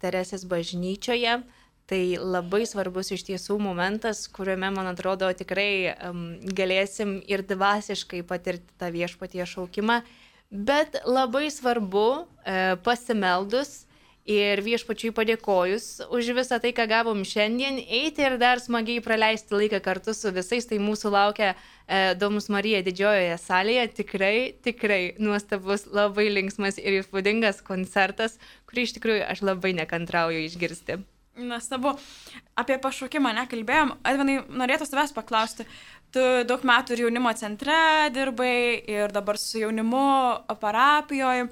Speaker 2: Teresės bažnyčioje. Tai labai svarbus iš tiesų momentas, kuriuome, man atrodo, tikrai um, galėsim ir dvasiškai patirti tą viešpatie šaukimą, bet labai svarbu e, pasimeldus ir viešpačiui padėkojus už visą tai, ką gavom šiandien, eiti ir dar smagiai praleisti laiką kartu su visais, tai mūsų laukia e, Domus Marija didžiojoje salėje, tikrai, tikrai nuostabus, labai linksmas ir įspūdingas koncertas, kurį iš tikrųjų aš labai nekantrauju išgirsti.
Speaker 1: Nuostabu. Apie pašaukimą nekalbėjom. Edvinai, norėtų tavęs paklausti. Tu daug metų ir jaunimo centre dirbai ir dabar su jaunimu parapijoje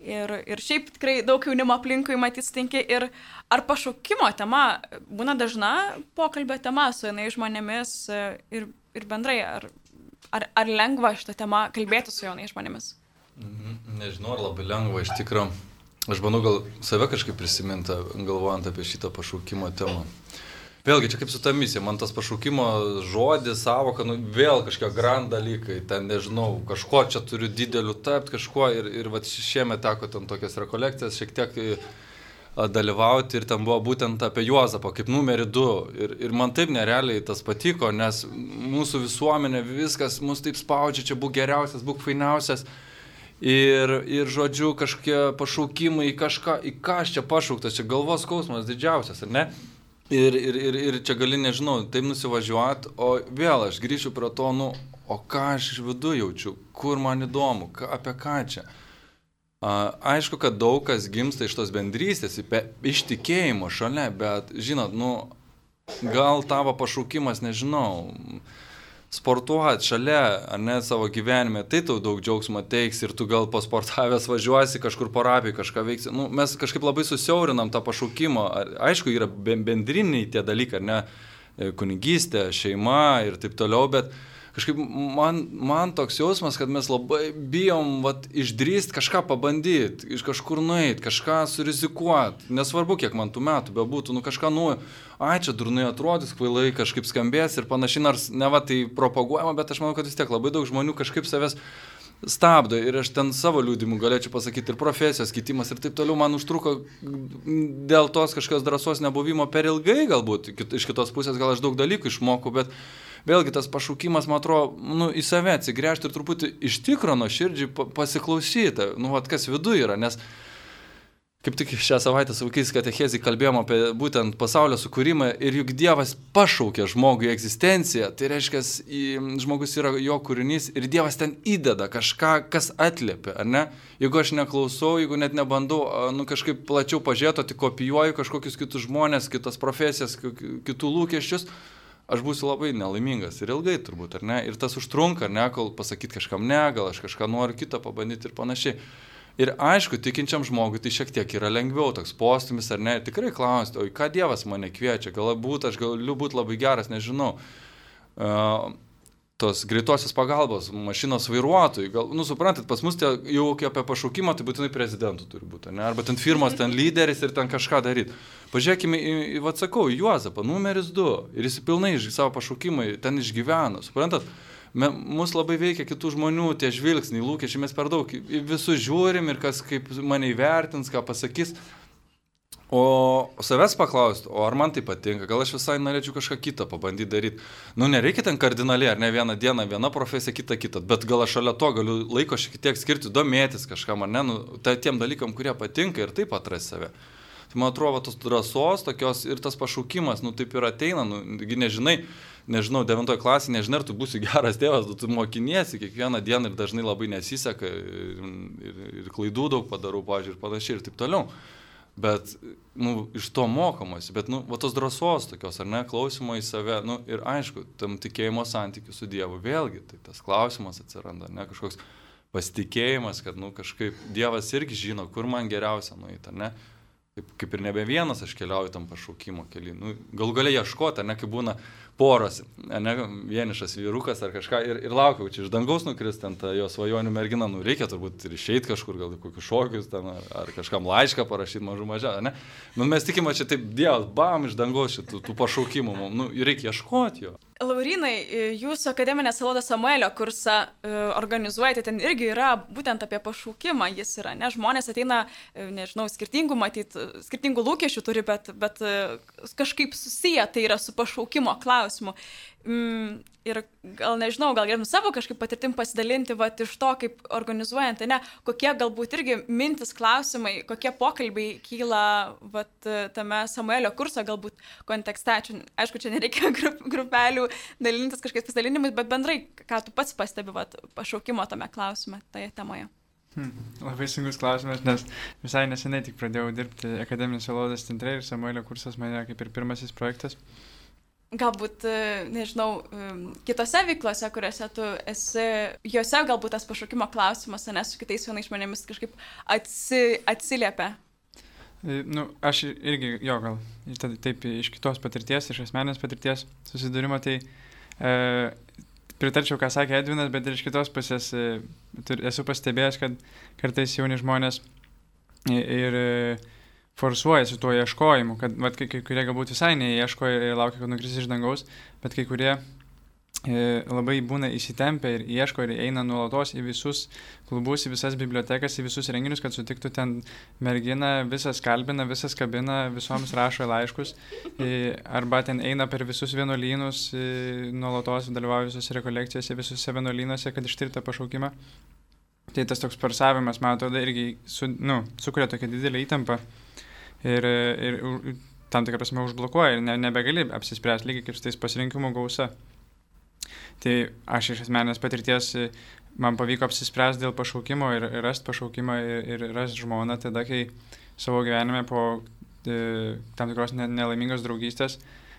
Speaker 1: ir, ir šiaip tikrai daug jaunimo aplinkui matys tinki. Ir ar pašaukimo tema būna dažna pokalbio tema su jaunais žmonėmis ir, ir bendrai, ar, ar, ar lengva šitą temą kalbėti su jaunais žmonėmis?
Speaker 4: Mhm. Nežinau, ar labai lengva iš tikrųjų. Aš bandau gal save kažkaip prisiminti, galvojant apie šitą pašaukimo temą. Vėlgi, čia kaip su ta misija, man tas pašaukimo žodis, savoka, nu, vėl kažkokie grand dalykai, ten nežinau, kažko čia turiu dideliu tapti, kažko ir, ir va, šiemet teko ten tokias rekolekcijas šiek tiek e, dalyvauti ir ten buvo būtent apie Juozapą kaip numerį 2. Ir, ir man taip nerealiai tas patiko, nes mūsų visuomenė viskas mus taip spaudžia, čia būk geriausias, būk fainiausias. Ir, ir žodžiu, kažkokie pašaukimai į kažką, į ką aš čia pašauktas, čia galvos skausmas didžiausias, ar ne? Ir, ir, ir, ir čia gali, nežinau, taip nusivažiuoti, o vėl aš grįšiu prie to, nu, o ką aš iš vidų jaučiu, kur man įdomu, ką, apie ką čia. A, aišku, kad daug kas gimsta iš tos bendrystės, iš tikėjimo šalia, bet, žinot, nu, gal tavo pašaukimas, nežinau, sportuoti šalia, ar ne savo gyvenime, tai tau daug džiaugsmo teiks ir tu gal pasportavęs važiuosi kažkur parapijai, kažką veiksi. Nu, mes kažkaip labai susiaurinam tą pašaukimą. Aišku, yra bendriniai tie dalykai, ar ne, kunigystė, šeima ir taip toliau, bet kažkaip man, man toks jausmas, kad mes labai bijom vat, išdrįsti kažką pabandyti, iš kažkur nueiti, kažką surizikuoti. Nesvarbu, kiek man tų metų bebūtų, nu kažką nu, ai čia durnai atrodys, kvailai kažkaip skambės ir panašiai, nors ne va tai propaguojama, bet aš manau, kad vis tiek labai daug žmonių kažkaip savęs stabdo ir aš ten savo liūdimų galėčiau pasakyti ir profesijos kitimas ir taip toliau man užtruko dėl tos kažkokios drąsos nebuvimo per ilgai galbūt, iš kitos pusės gal aš daug dalykų išmokau, bet vėlgi tas pašaukimas, man atrodo, nu, į save atsigręžti ir truputį iš tikro nuo širdžiai pasiklausyti, nu, vad kas viduje yra, nes kaip tik šią savaitę su vaikais katechezį kalbėjom apie būtent pasaulio sukūrimą ir juk Dievas pašaukė žmogui egzistenciją, tai reiškia, žmogus yra jo kūrinys ir Dievas ten įdeda kažką, kas atliepia, ar ne? Jeigu aš neklausau, jeigu net nebandau, nu kažkaip plačiau pažiūrėti, tik kopijuoju kažkokius kitus žmonės, kitas profesijas, kitų lūkesčius, aš būsiu labai nelaimingas ir ilgai turbūt, ar ne? Ir tas užtrunka, ne, kol pasakyti kažkam ne, gal aš kažką noriu kitą pabandyti ir panašiai. Ir aišku, tikinčiam žmogui tai šiek tiek yra lengviau, toks postumis ar ne, tikrai klausti, o į ką Dievas mane kviečia, galbūt aš galiu būti labai geras, nežinau. Uh, tos greitosios pagalbos mašinos vairuotojai. Gal, nu, suprantat, pas mus tie, jau apie pašaukimą, tai būtinai prezidentų turi būti, ne? Arba ten firmos, ten lyderis ir ten kažką daryti. Pažiūrėkime, į, atsakau, Juozapą, numeris 2. Ir jis pilnai iš savo pašaukimą ten išgyveno. Suprantat? Me, mus labai veikia kitų žmonių tie žvilgsniai, lūkesčiai, mes per daug visus žiūrim ir kas kaip mane įvertins, ką pasakys. O savęs paklausti, o ar man tai patinka, gal aš visai norėčiau kažką kitą pabandyti daryti. Nu, nereikia ten kardinaliai, ar ne vieną dieną viena profesija, kita kita, bet gal aš šalia to galiu laiko šiek tiek skirti, domėtis kažkam, ar ne, nu, tai tiem dalykam, kurie patinka ir taip atrasti save. Tai man atrodo, tos drąsos tokios ir tas pašaukimas, nu taip ir ateina, nu, nežinai, nežinau, devintoje klasėje, nežinai, ar tu būsi geras tėvas, tu mokiniesi kiekvieną dieną ir dažnai labai nesiseka ir, ir, ir klaidų daug padarau, pažiūrėjau, ir panašiai ir taip toliau. Bet, nu, iš to mokomasi, bet, nu, va tos drąsos tokios, ar ne, klausimo į save, nu, ir aišku, tam tikėjimo santykiu su Dievu vėlgi, tai tas klausimas atsiranda, ne, kažkoks pasitikėjimas, kad, nu, kažkaip Dievas irgi žino, kur man geriausia nueiti, ne, kaip, kaip ir nebe vienas aš keliauju tam pašaukimo keliu. Nu, gal galia ieškoti, ne kaip būna poros, ne vienišas vyrukas ar kažką ir, ir laukiau, čia iš dangaus nukris ten ta jo svajonių mergina, nu reikia turbūt ir išeiti kažkur, gal kokius šokius ten ar, ar kažkam laišką parašyti mažų mažą, ne? Nu, mes tikime, čia taip Dievas, bam, iš dangaus šitų tų pašaukimų, nu, reikia ieškoti jo.
Speaker 1: Laurinai, jūsų akademinė Salodo Samuelio kursą e, organizuojate, ten irgi yra būtent apie pašaukimą, jis yra, ne, žmonės ateina, e, nežinau, skirtingų, matyt, skirtingų lūkesčių turi, bet, bet e, kažkaip susiję tai yra su pašaukimo klausimu. Mm, ir gal nežinau, gal galėtum savo kažkaip patirtim pasidalinti, va, iš to, kaip organizuojant, ne, kokie galbūt irgi mintis klausimai, kokie pokalbiai kyla, va, tame Samuelio kurso galbūt kontekste. Čia, aišku, čia nereikia grup, grupelių dalintis kažkokiais pasidalinimais, bet bendrai, ką tu pats pastebi, va, pašaukimo tame klausime, toje temoje.
Speaker 5: Hmm, labai sunkus klausimas, nes visai nesenai tik pradėjau dirbti Akademinės Salodas centre ir Samuelio kursas mane kaip ir pirmasis projektas
Speaker 1: galbūt, e, nežinau, kitose veiklose, kuriuose tu esi, juose galbūt tas pašaukimo klausimas, nes su kitais vienais žmonėmis kažkaip atsi, atsiliepia.
Speaker 5: E, nu, aš irgi, jo, gal, taip iš kitos patirties, iš asmenės patirties susidūrimo, tai e, pritarčiau, ką sakė Edvinas, bet ir iš kitos pusės e, esu pastebėjęs, kad kartais jauni žmonės ir, ir forsuojasi tuo ieškojimu, kad vat, kai, kai kurie galbūt visai neieško ir laukia, kad nukris iš dangaus, bet kai kurie e, labai būna įsitempę ir ieško ir eina nuolatos į visus klubus, į visas bibliotekas, į visus renginius, kad sutiktų ten merginą, visas kalbina, visas kabina, visoms rašo laiškus, e, arba ten eina per visus vienuolynus, e, nuolatos dalyvauja visose rekolekcijose, visose vienuolynuose, kad ištirta pašaukimą. Tai tas toks parsavimas, man atrodo, irgi su, nu, sukuria tokią didelę įtampą ir, ir tam tikrą prasme užblokuoja ir ne, nebegali apsispręsti lygiai kaip su tais pasirinkimų gausa. Tai aš iš asmenės patirties man pavyko apsispręsti dėl pašaukimo ir, ir rasti pašaukimą ir, ir rasti žmoną tada, kai savo gyvenime po e, tam tikros nelaimingos draugystės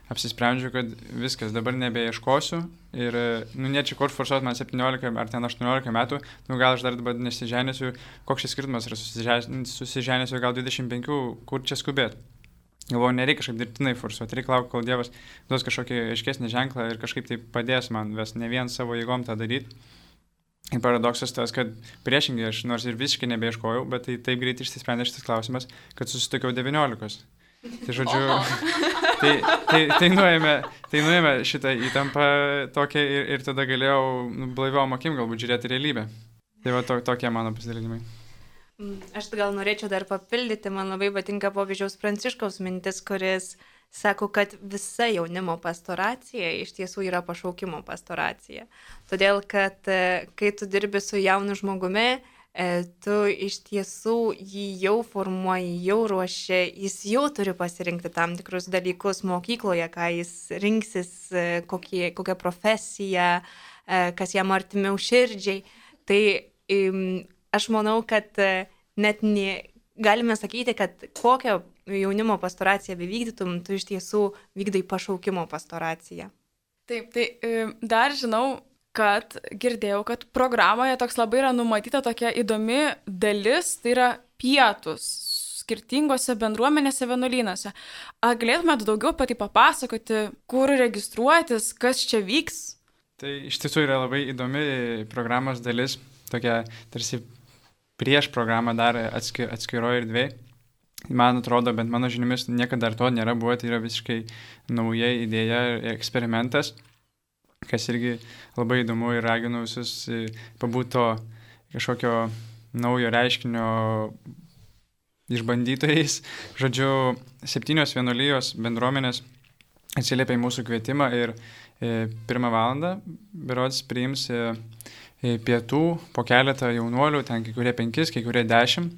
Speaker 5: apsisprendžiu, kad viskas, dabar nebeieškosiu ir, nu, ne čia kur forsuot man 17 ar ten 18 metų, nu, gal aš dar dabar nesiženėsiu, koks šis skirtumas yra susiženėsiu gal 25, kur čia skubėti. Galvoju, nereikia kažkaip dirbtinai forsuoti, reikia laukti, kol Dievas duos kažkokį aiškesnį ženklą ir kažkaip tai padės man ves ne vien savo jėgom tą daryti. Ir paradoksas tas, kad priešingai aš nors ir visiškai nebeieškojau, bet tai taip greit išsisprendė šitas klausimas, kad susitokiau 19. Tai žodžiu, tai, tai, tai, nuėmė, tai nuėmė šitą įtampą tokią ir, ir tada galėjau nu, blaiviom akim galbūt žiūrėti realybę. Tai va to, tokie mano pasidalinimai.
Speaker 2: Mm, aš gal norėčiau dar papildyti, man labai patinka popiežiaus Pranciškaus mintis, kuris sako, kad visa jaunimo pastoracija iš tiesų yra pašaukimo pastoracija. Todėl, kad e, kai tu dirbi su jaunu žmogumi, tu iš tiesų jį jau formuoji, jau ruoši, jis jau turi pasirinkti tam tikrus dalykus mokykloje, ką jis rinksis, e, kokie, kokią profesiją, e, kas jam artimiau širdžiai. Tai aš manau, kad net ne, galime sakyti, kad kokią jaunimo pastoraciją bevykdytum, tu iš tiesų vykdai pašaukimo pastoraciją.
Speaker 1: Taip, tai dar žinau, kad girdėjau, kad programoje toks labai yra numatyta tokia įdomi dalis, tai yra pietus skirtingose bendruomenėse vienuolynuose. Ar galėtumėte daugiau pati papasakoti, kur registruotis, kas čia vyks?
Speaker 5: Tai iš tiesų yra labai įdomi programos dalis, tokia tarsi prieš programą dar atski, atskiroje erdvėje. Man atrodo, bent mano žiniomis, niekada dar to nėra buvo, tai yra visiškai nauja idėja ir eksperimentas kas irgi labai įdomu ir raginu visus e, pabūto kažkokio naujo reiškinio išbandytojais. Žodžiu, septynios vienuolijos bendruomenės atsiliepia į mūsų kvietimą ir e, pirmą valandą berods priims e, e, pietų po keletą jaunuolių, ten kai kurie penkis, kai kurie dešimt.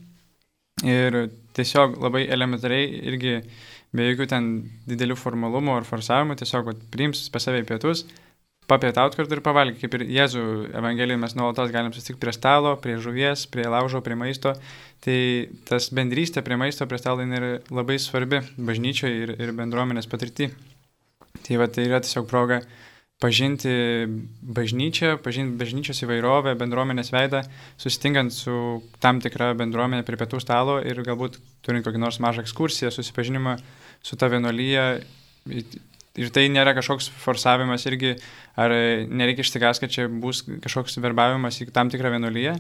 Speaker 5: Ir tiesiog labai elementariai irgi be jokių ten didelių formalumų ar forsavimų, tiesiog vat, priims pas save į pietus, papietauti kartu ir pavalgyti, kaip ir Jėzų Evangelijoje mes nuolatos galim susitikti prie stalo, prie žuvies, prie laužo, prie maisto. Tai tas bendrystė prie maisto, prie stalo yra labai svarbi bažnyčioje ir, ir bendruomenės patirti. Tai va tai yra tiesiog proga pažinti bažnyčią, pažinti bažnyčios įvairovę, bendruomenės veidą, susitinkant su tam tikra bendruomenė prie pietų stalo ir galbūt turint kokį nors mažą ekskursiją, susipažinimą su ta vienolyje, Ir tai nėra kažkoks forsavimas irgi, ar nereikia išsigas, kad čia bus kažkoks verbavimas į tam tikrą vienuolyje.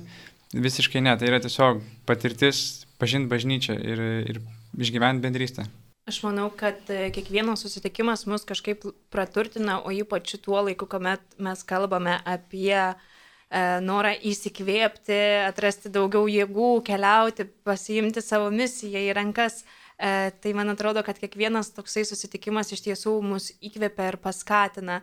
Speaker 5: Visiškai ne, tai yra tiesiog patirtis pažinti bažnyčią ir, ir išgyventi bendrystę.
Speaker 2: Aš manau, kad e, kiekvienas susitikimas mus kažkaip praturtina, o ypač tuo laiku, kuomet mes kalbame apie e, norą įsikvėpti, atrasti daugiau jėgų, keliauti, pasiimti savo misiją į rankas. E, tai man atrodo, kad kiekvienas toksai susitikimas iš tiesų mus įkvepia ir paskatina.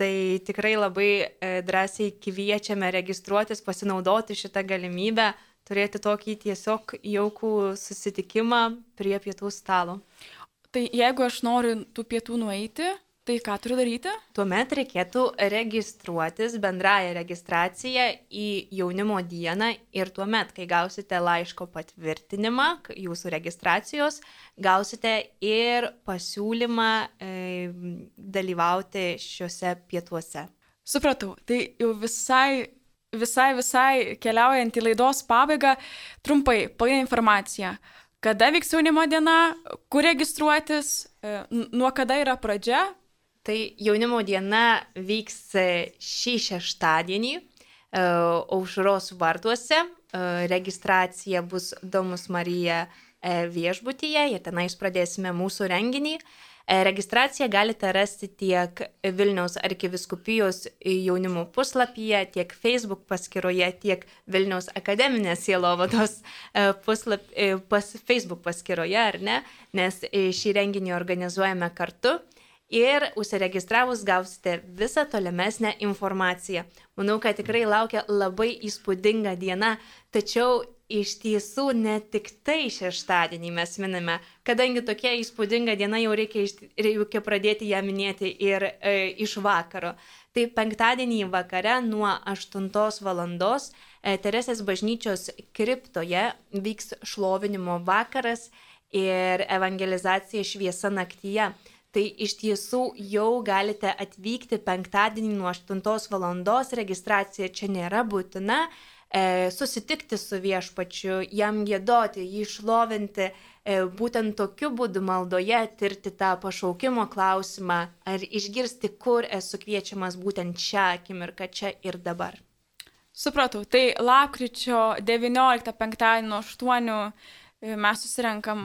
Speaker 2: Tai tikrai labai e, drąsiai kviečiame registruotis, pasinaudoti šitą galimybę, turėti tokį tiesiog jaukų susitikimą prie pietų stalo.
Speaker 1: Tai jeigu aš noriu tų pietų nueiti, tai ką turiu daryti?
Speaker 2: Tuomet reikėtų registruotis bendrąją registraciją į jaunimo dieną ir tuomet, kai gausite laiško patvirtinimą jūsų registracijos, gausite ir pasiūlymą e, dalyvauti šiuose pietuose.
Speaker 1: Supratau, tai jau visai visai, visai keliaujant į laidos pabaigą, trumpai, pagrindinė informacija kada vyks jaunimo diena, kur registruotis, e, nuo kada yra pradžia.
Speaker 2: Tai jaunimo diena vyks e, šį šeštadienį e, aušros vartuose. Registracija bus Domus Marija viešbutyje ir tenais pradėsime mūsų renginį. E, registraciją galite rasti tiek Vilniaus arkiviskupijos jaunimo puslapyje, tiek Facebook paskyroje, tiek Vilniaus akademinės sielovados e, puslap, e, pas, Facebook paskyroje, ar ne, nes šį renginį organizuojame kartu. Ir užsiregistravus gausite visą tolimesnę informaciją. Manau, kad tikrai laukia labai įspūdinga diena, tačiau iš tiesų ne tik tai šeštadienį mes minime, kadangi tokia įspūdinga diena jau reikia, iš, reikia pradėti ją minėti ir e, iš vakaro. Tai penktadienį vakare nuo 8 val. E, Teresės bažnyčios kriptoje vyks šlovinimo vakaras ir evangelizacija šviesa naktyje. Tai iš tiesų jau galite atvykti penktadienį nuo 8 val. registracija čia nėra būtina e, susitikti su viešpačiu, jam gėdoti, jį išlovinti, e, būtent tokiu būdu maldoje tirti tą pašaukimo klausimą, ar išgirsti, kur esu kviečiamas būtent šią akimirką, čia ir dabar.
Speaker 1: Supratau, tai lapkričio 19 penktadienį nuo 8 e, mes susirenkam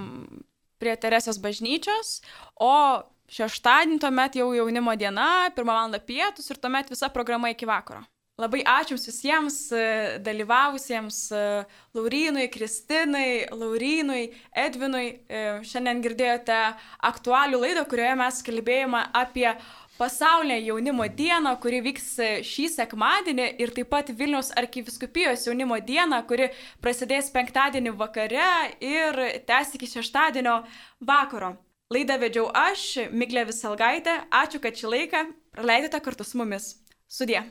Speaker 1: prie Teresės bažnyčios, o šeštadienį tuomet jau jaunimo diena, pirmą valandą pietus ir tuomet visa programa iki vakaro. Labai ačiū visiems e, dalyvavusiems e, Laurinui, Kristinai, Laurinui, Edvinui. E, šiandien girdėjote aktualių laidą, kurioje mes kalbėjome apie pasaulinę jaunimo dieną, kuri vyks šį sekmadienį ir taip pat Vilniaus arkiviskupijos jaunimo dieną, kuri prasidės penktadienį vakare ir tęs iki šeštadienio vakaro. Laidą vedžiau aš, Miglė Visalgaitė. Ačiū, kad šį laiką praleidote kartu su mumis. Sudie.